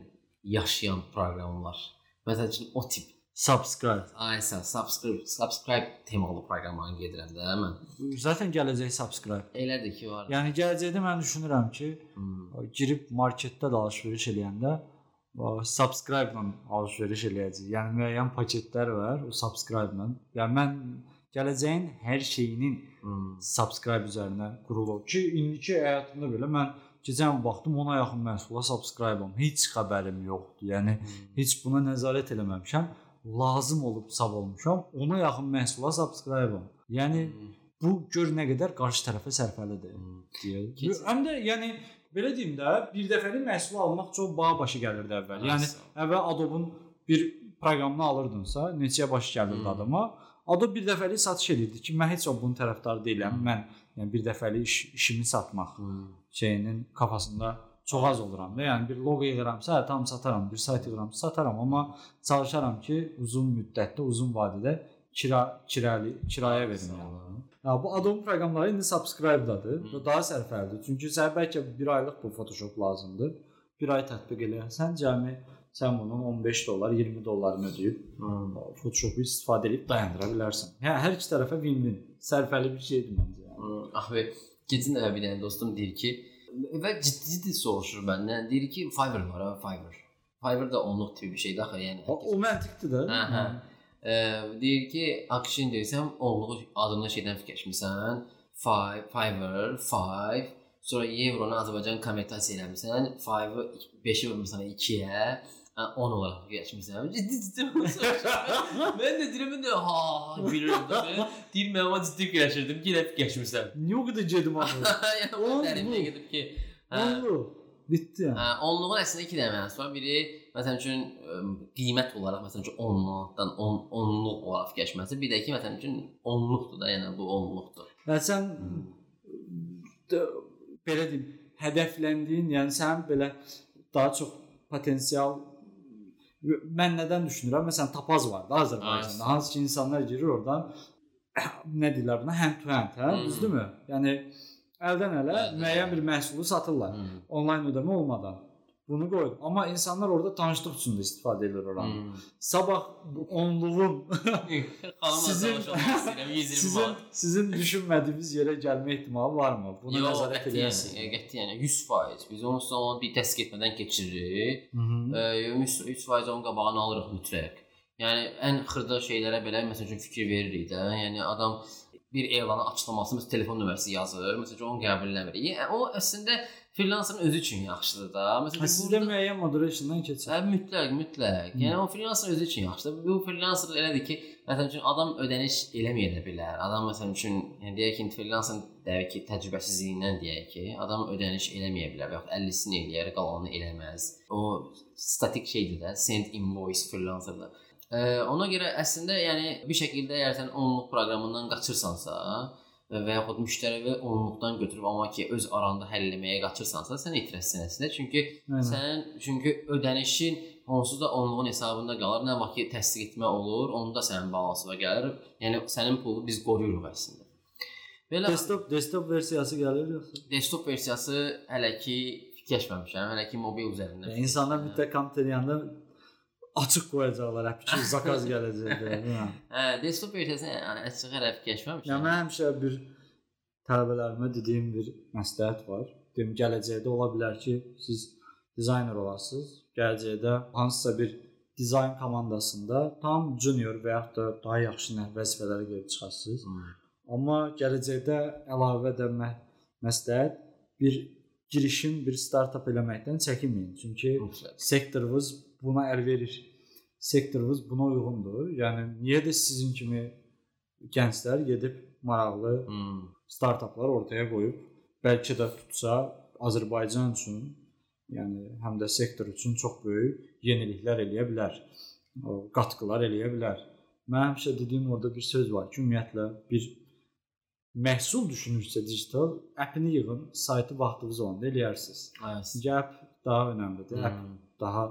yaşayan proqramlar. Məsələn üçün o tip subscribe. Aysa subscribe subscribe temalı proqramlarını gedirəm də mən. Zaten gələcək subscribe. Elədir ki var. Yəni gələcəkdə mən düşünürəm ki, hmm. girib marketdə də alış-veriş eləyəndə subscribe ilə alış-veriş eləyəcək. Yəni müəyyən paketlər var, o subscribe ilə. Yəni mən gələcəyin hər şeyinin hmm. subscribe üzərinə qurulub ki, indiki həyatımda belə mən keçən baxdım ona yaxın məhsula subscribe-am. Heç xəbərim yoxdur. Yəni hmm. heç buna nəzarət eləməmişəm. Lazım olub sab olmuşam. Ona yaxın məhsula subscribe-am. Yəni hmm. bu gör nə qədər qarşı tərəfə sərfəlidir hmm. deyə. Həm də yəni belə deyim də, bir dəfəlik məhsul almaq çox baha başa gəlirdi əvvəl. Yəni əvvəl Adobe-un bir proqramını alırdınsa, neçəyə başı gəlirdi hmm. adama. Adobe bir dəfəlik satış edirdi ki, mən heç o bunun tərəfdarı deyiləm. Hmm. Mən yəni bir dəfəlik iş, işimi satmaq hmm. şeyinin kafasında çox az oluram da. Yəni bir loqo yığıramsa, tam sataram, bir sayt yığıramsa sataram, amma çalışaram ki, uzun müddətdə, uzun vadədə kira kirali kiraya verim yəni. Ya bu Adobe proqramları indi subscribe-dadır. Bu daha sərfəlidir. Çünki sən bəlkə 1 aylıq bu Photoshop lazımdır. 1 ay tətbiq eləyəsən cəmi sən bunun 15 dollar, 20 dollarını ödəyib hmm. Photoshop-u istifadə edib dayandıra bilərsən. Hə, hər iki tərəfə win-win. Sərfəli bir şeydir məncə. Yəni. Hmm. Ah və keçən dəfə bir dənə dostum deyir ki, və ciddi-ciddi soruşur məndən. Deyir ki, Fiverr var, ha, Fiverr. Fiverr da onluq tipi bir şeydir axı, yəni. O, o məntiqdir də. Hə, hə. Ə, deyir ki, action deyirsən, onluğu adını şeydən fikirləşmisən. Fiverr, 5, sonra evronu Azərbaycan konvertasiya eləmisən, 5-i 5-i vurmusan 2-yə, 10 olaraq fikirləşmisən. Ciddi ciddi Mən də deyirəm də ha, bilirəm də. Deyir mən amma ciddi fikirləşirdim ki, elə fikirləşmisən. Niyə o qədər gedim axı? O dərinliyə gedib ki, hə. Bitdi. Hə, onluğun əslində 2 dənə mənası var. Biri məsələn üçün qiymət olaraq məsələn üçün 10 manatdan 10 onluq olaraq fikirləşməsi, bir də ki məsələn üçün onluqdur da, yəni bu onluqdur. Yəni sən belə deyim, hədəfləndiyin, yəni sənin belə daha çox potensial mən nədən düşünürəm? Məsələn, tapaz var da Azərbaycanda. Hansı ki insanlar girir oradan nə deyirlər buna? Hand to hand, hə? Hmm. Düzdürmü? Yəni əldən ələ müəyyən bir məhsulu satırlar. Hmm. Onlayn ödəmə olmadan. Bunu qoyun. Amma insanlar orada tanışlıq üçün də istifadə edir oranı. Hmm. Sabah onluğun sizin sizin sizin düşünmədiyiniz yerə gəlmə ehtimalı varmı? Buna Yo, nəzarət edirsiniz. Yəni, qətiyyən 100%. Biz onu sonra bir təsdiq etmədən keçiririk. 100% onun qabağını alırıq mütləq. Yəni ən xırda şeylərə belə məsəl üçün fikir veririk də. Yəni adam bir elanı açıqlaması, məsələn, telefon nömrəsi yazır, məsələn, onu qəbul eləmir. Yəni o əslində freelancerin özü üçün yaxşıdır da. Məsələn, sizdə burada... müəyyən moderationdan keçir. Hə, mütləq, mütləq. Hmm. Yəni o freelancerin özü üçün yaxşıdır. Bu freelancer elədir ki, məsələn üçün adam ödəniş eləməyə də bilər. Adam məsələn üçün, yəni deyək ki, freelancerin deyək ki, təcrübəsizliyindən deyək ki, adam ödəniş eləməyə bilər və yaxud 50-sini eləyər, qalanını eləməz. O statik şeydir də, send invoice freelancerda. Ona görə əslində yəni bir şəkildə əgər sən onluq proqramından qaçırsansa və yaxud müştərivi onluqdan götürüb amma ki öz aranda həll etməyə qaçırsansa sən itirəsən əslində. Çünki Aynen. sən çünki ödənişin onsuz da onluğun hesabında qalır. Nə vaxt ki təsdiq etmə olur, onda sənin balansına gəlir. Yəni sənin pulunu biz qoruyuruq əslində. Belə desktop desktop versiyası gəlir yoxsa? Desktop versiyası hələ ki fikirləşməmişəm. Hələ ki mobil üzərində. Yəni, insanlar mütləq kompüter yanında açıq qoyacaqlar, həp ki, zakaz gələcəkdir. hə, desktop versiyasını yəni açıq hələ fikirləşməmişəm. Yəni mən həmişə bir tələbələrimə dediyim bir məsləhət var. Deyim, gələcəkdə ola bilər ki, siz dizayner olasınız. Gələcəkdə hansısa bir dizayn komandasında tam junior və yaxud da daha yaxşı vəzifələrə gəlib çıxasınız. Hmm. Amma gələcəkdə əlavə də mə məsləhət bir girişim, bir startap eləməkdən çəkinməyin. Çünki sektorunuz buna əl verir. Sektorunuz buna uyğundur. Yəni niyə də sizin kimi gənclər gedib maraqlı hmm. startaplar ortaya qoyub bəlkə də tutsa Azərbaycan üçün, yəni həm də sektor üçün çox böyük yeniliklər eləyə bilər. O qatqılar eləyə bilər. Mən həmişə dediyim orada bir söz var ki, ümumiyyətlə bir məhsul düşünürsə digital, appini yığın, saytı vaxtınız olanda eləyərsiniz. Aynen. Çünki app daha önəmlidir. Hmm. App daha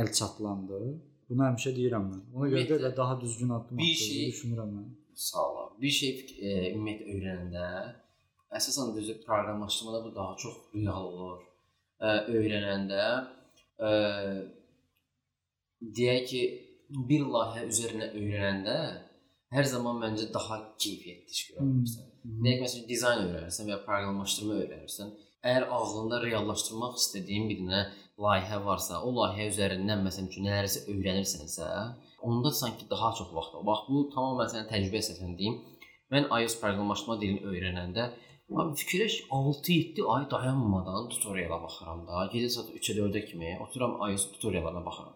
əl çatlandı. Bunu həmişə deyirəm mən. Ona görə də elə daha düzgün addım Bir atdığımı şey- düşünürəm mən. Sağ ol. Bir şey e, ümumiyyətlə öyrənəndə əsasən düzü proqramlaşdırmada bu daha çox real olur. E, öyrənəndə e, deyək ki, bir layihə üzərinə öyrənəndə hər zaman məncə daha keyfiyyətli iş görə bilirsən. Deyək məsələn dizayn öyrənirsən və ya proqramlaşdırma öyrənirsən. Əgər ağlında reallaşdırmaq istədiyin bir dənə layihə varsa, o layihə üzərindən məsələn üçün nələrsə öyrənirsənsə, onda sanki daha çox vaxt var. Bax bu tamamilə sənin təcrübə əsasən deyim. Mən iOS proqramlaşdırma dilini öyrənəndə Abi fikirləş 6-7 ay dayanmadan tutoriala baxıram da. Gecə saat 3-ə 4-ə kimi otururam iOS tutoriallarına baxıram.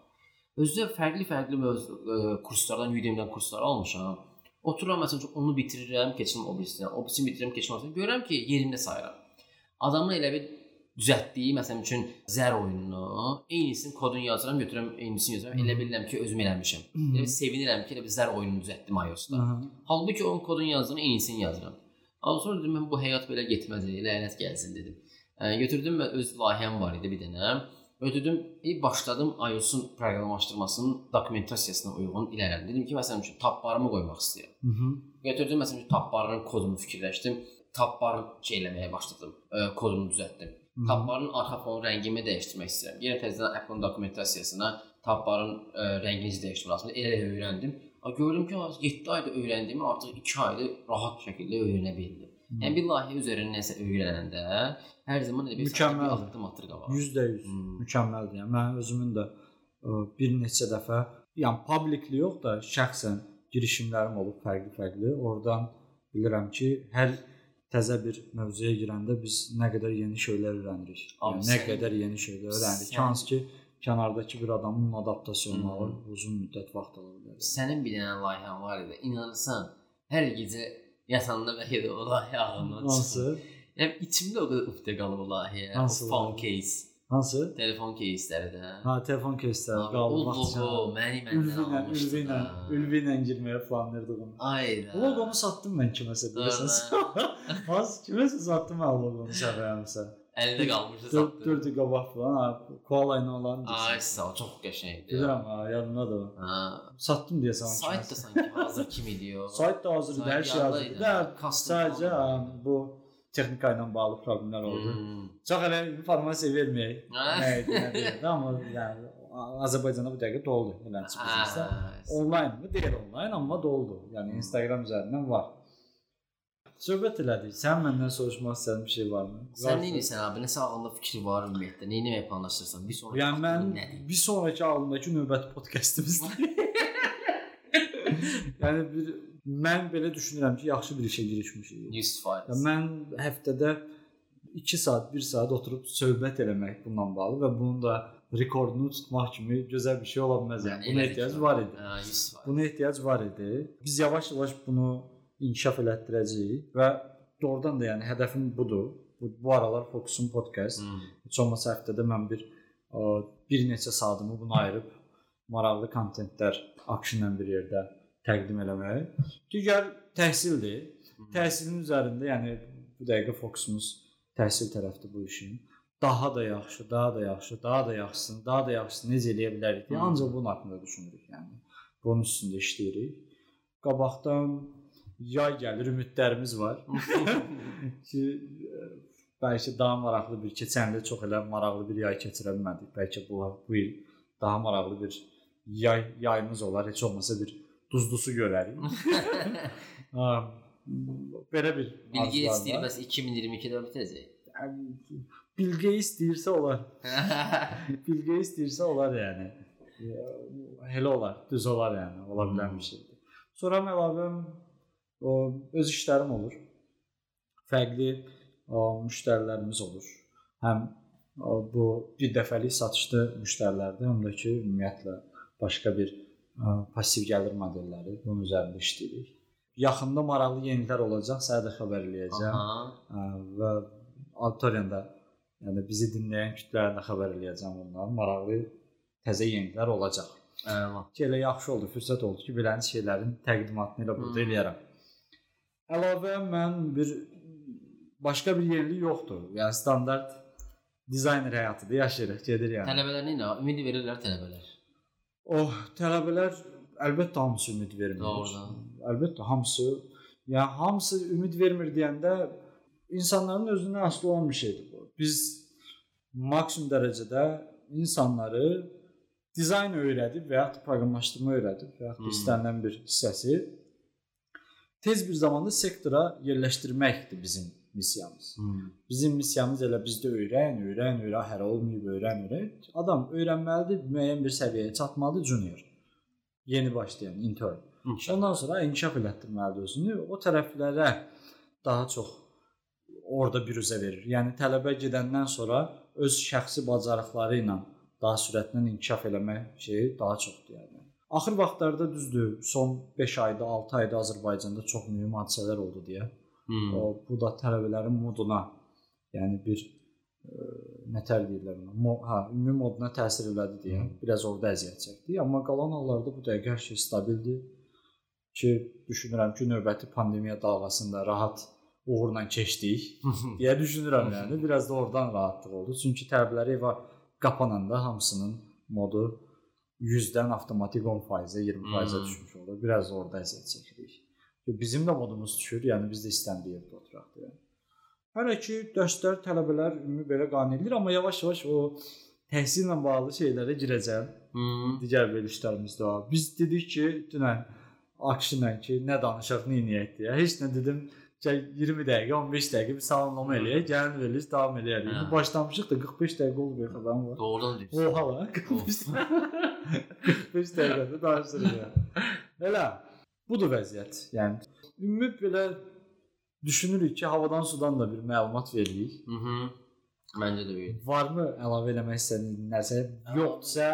Özdə fərqli-fərqli mövzu ə, kurslardan, Udemy-dən kurslar almışam. Otururam məsələn onu bitirirəm, keçirim o birisinə. O birisini bitirirəm, birisinə. Görürəm ki, yerində sayıram. Adamın elə bir düzəltdiyi məsələn üçün zər oyununu, eynisini kodunu yazıram, götürürəm, eynisini yazıram. Elə bilirəm ki, özüm eləmişəm. Elə bir sevinirəm ki, elə bir zər oyununu düzəltdim iOS-da. Halbuki onun kodunu yazdığını eynisini yazıram. Ondan sonra dedim mən bu həyat belə getməz, lənət gəlsin dedim. Ə, götürdüm və öz layihəm var idi bir dənə. Götürdüm, bir başladım iOS-un proqramlaşdırmasının dokumentasiyasına uyğun irəlilədim. Dedim ki, məsələn üçün tab barımı qoymaq istəyirəm. Götürdüm məsələn üçün tab barının kodunu fikirləşdim. Tab barı şey eləməyə başladım. Ə, kodunu düzəltdim. Tab barın arxa fon rəngini dəyişdirmək istəyirəm. Yenə təzədən Apple-ın dokumentasiyasına tab barın ə, rəngini dəyişdirmək lazımdır. Elə öyrəndim. A, gördüm ki, 7 ayda öyrəndiyimi artıq 2 ayda rahat şəkildə öyrənə bildim. Yəni bir layihə üzərində nəsə öyrənəndə hər zaman elə bir Mükəmməl. addım atır qabağa. 100% Hmm. mükəmməldir. Yəni mən özümün də ə, bir neçə dəfə, yəni publicly yox da şəxsən girişimlərim olub fərqli-fərqli. Oradan bilirəm ki, hər təzə bir mövzuya girəndə biz nə qədər yeni şeylər öyrənirik. Abi Yəni, nə qədər yeni şeylər öyrənirik. Hansı ki, kənardakı bir adamın adaptasiyonu alır, uzun müddət vaxt ala bilər. Sənin bir dənə layihən var idi. İnanırsan, hər gecə yatanda bəlkə də o layihə ağlından çıxır. Yəni içimdə o qədər ufdə qalıb o layihə. Layihə? case, Hansı? telefon caseləri də. Ha, telefon keysləri qaldı o logo məni məndən almışdı. ülvi ilə, da. ülvi ilə girməyə planlayırdığım. Ayda. Loqomu satdım mən kiməsə deyəsən. Az kiməsə satdım mən loqomu səfəyəmsə. Əlində qalmışdı 4 satdı. 4 qabaq falan, koala ilə olan. Ay sağ çox qəşəngdir. Bilirəm ha, yadımdadır. Ha. Satdım deyəsən. Sayt da sanki hazır kimi diyor. Sayt da hazırdır, hər şey. Da Custom sadəcə bu texnika ilə bağlı problemlər oldu. Hmm. Çox elə informasiya verməyək. Nə idi, nə deyildi, amma yəni Azərbaycanda bu dəqiqə doldu. Eləncə bizdə. Ha. Onlayn mı? Deyil onlayn, amma doldu. Yəni Instagram üzərindən var. Söhbət elədik. Sən məndən soruşmaq istədiyin bir şey varmı? Sən nə edirsən abi? Nəsə ağlında fikri var ümumiyyətlə? Nə etməyə planlaşdırırsan? Bir sonraki Yəni mən nədir? bir sonraki ağlımdakı növbəti podkastımızda Yəni bir mən belə düşünürəm ki, yaxşı bir işə girişmişik. 100%. Yəni mən həftədə 2 saat, 1 saat oturub söhbət eləmək bununla bağlı və bunun da rekordunu tutmaq kimi gözəl bir şey ola bilməz yəni. Buna ehtiyac ya. var idi. Ha, 100%. Buna ehtiyac var idi. Biz yavaş-yavaş bunu inkişaf elətdirəcəyik və doğrudan da yəni hədəfim budur. Bu, bu aralar fokusum podkast. Hmm. Heç olmasa həftədə mən bir ə, bir neçə saatımı buna ayırıb maraqlı kontentlər akşinlə bir yerdə təqdim eləmək. Digər təhsildir. Təhsilin üzərində yəni bu dəqiqə fokusumuz təhsil tərəfdir bu işin. Daha da yaxşı, daha da yaxşı, daha da yaxşısını, daha da yaxşısını necə eləyə bilərik deyə ancaq bunun haqqında düşünürük yəni. Bunun üstündə işləyirik. Qabaqdan yay gəlir, ümidlərimiz var. ki ə, bəlkə daha maraqlı bir keçən il çox elə maraqlı bir yay keçirə bilmədik. Bəlkə bu bu il daha maraqlı bir yay yayımız olar. Heç olmasa bir duzlusu görərik. belə bir Bilgi arzular istəyir var. bəs 2022-də bitəcək. Yəni, Bilgə istəyirsə olar. Bilgə istəyirsə olar yəni. Elə olar, düz olar yəni, ola bilən bir şeydir. Sonra əlavə o öz işlərim olur. Fərqli o, müştərilərimiz olur. Həm o, bu bir dəfəlik satışlı müştərilərdir, həm də ki, ümumiyyətlə başqa bir passiv gəlir modelləri bunun üzərində işləyirik. Yaxında maraqlı yeniliklər olacaq, sənə də xəbər eləyəcəm. Aha. Və auditoriyada yəni bizi dinləyən kütləyə də xəbər eləyəcəm bundan. Maraqlı təzə yeniliklər olacaq. Əla. Ki elə yaxşı oldu, fürsət oldu ki, belən şeylərin təqdimatını elə burada Hmm. eləyərəm. Əlavə mən bir başqa bir yenilik yoxdur. Yəni standart dizayner həyatıdır, yaşayırıq, gedir yəni. Tələbələr nə? Ümid verirlər tələbələr. Oh, tələbələr əlbəttə hamısı ümid vermir. Doğrudan. Əlbəttə hamısı, yəni hamısı ümid vermir deyəndə insanların özündən asılı olan bir şeydir bu. Biz maksimum dərəcədə insanları dizayn öyrədib və ya proqramlaşdırma öyrədib və ya Hmm. istənilən bir hissəsi tez bir zamanda sektora yerləşdirməkdir bizim missiyamız. Hmm. Bizim missiyamız elə bizdə öyrən, öyrən, öyrən, hər olmayıb öyrən, öyrən. Adam öyrənməlidir, müəyyən bir səviyyəyə çatmalıdır junior. Yeni başlayan intern. İnşallah. Ondan sonra inkişaf elətdirməlidir özünü. O tərəflərə daha çox orada büruzə verir. Yəni tələbə gedəndən sonra öz şəxsi bacarıqları ilə daha sürətlə inkişaf eləmək şeyi daha çoxdur yəni. Axır vaxtlarda düzdür, son 5 ayda, 6 ayda Azərbaycanda çox mühüm hadisələr oldu deyə. Hmm. Bu da tələbələrin moduna, yəni bir ə, nətər deyirlər ona, mo, hə, ümumi moduna təsir elədi deyə biraz orada əziyyət çəkdi. Amma qalan hallarda bu dəqiqə hər şey stabildir ki, düşünürəm ki, növbəti pandemiya dalğasında rahat uğurla keçdik deyə düşünürəm yəni. Biraz da oradan rahatlıq oldu. Çünki tələbələr evə qapananda hamısının modu 100-dən avtomatik 10%-ə, 20%-ə Hmm. düşmüş olur. Biraz da orada əziyyət çəkirik. Bizim də modumuz düşür, yəni biz də istəndiyi yerdə oturaq deyə. Hələ ki dərslər tələbələr ümumi belə qane edilir, amma yavaş-yavaş o təhsillə bağlı şeylərə girəcəm. Hmm. Digər verilişlərimizdə. Biz dedik ki, dünən Akşinlə ki, nə danışaq, nə edək deyə. Heç nə dedim, gəl 20 dəqiqə, 15 dəqiqə bir salamlama eləyək, gəlin veriliş davam eləyərik. Hə. Başlamışıq da 45 dəqiqə olub bir xəbərim var. Doğrudan deyirsən. Oha lan. 45 45 dəqiqədə danışırıq yəni. Elə budur vəziyyət. Yəni ümumi belə düşünürük ki, havadan sudan da bir məlumat veririk. Mhm. Məncə də öyle. Varmı əlavə eləmək istədiyin nəsə? Yoxsa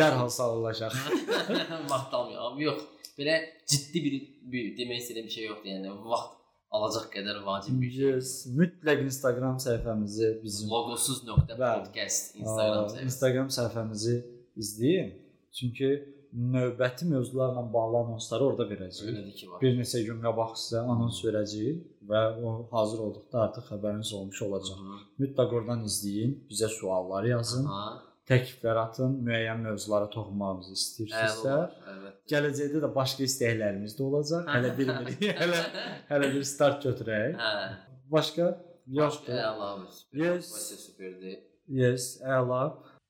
dərhal sağollaşaq. Vaxtalmıyorum. Yox. Belə ciddi bir, bir demək istədiyim bir şey yoxdur. Yəni vaxt alacaq qədər vacib bir şey. Yes, mütləq Instagram səhifəmizi bizim logosuz.podcast Instagram Aa, səhifəsi. Instagram səhifəmizi izləyin. Çünki növbəti mövzularla bağlı anonsları orada verəcəyik. Elədir ki var. Bir neçə gün qabaq sizə anons verəcəyik və o hazır olduqda artıq xəbəriniz olmuş olacaq. Hı. Mütləq oradan izləyin, bizə suallar yazın, Aha. təkliflər atın, müəyyən mövzulara toxunmağımızı istəyirsinizsə. Evet. Gələcəkdə də başqa istəklərimiz də olacaq. Hələ bilmirik. hələ hələ bir start götürək. Hə. Başqa yoxdur. Əla. Yes. Vəsif superdir. Yes, əla.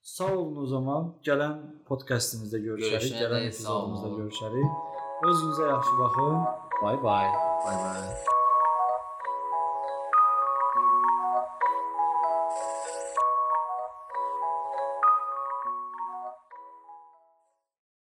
Sağ olun o zaman. Gələn podkastımızda görüşərik, gələn epizodumuzda görüşərik. Özünüzə yaxşı baxın. Bay bay. Bay bay.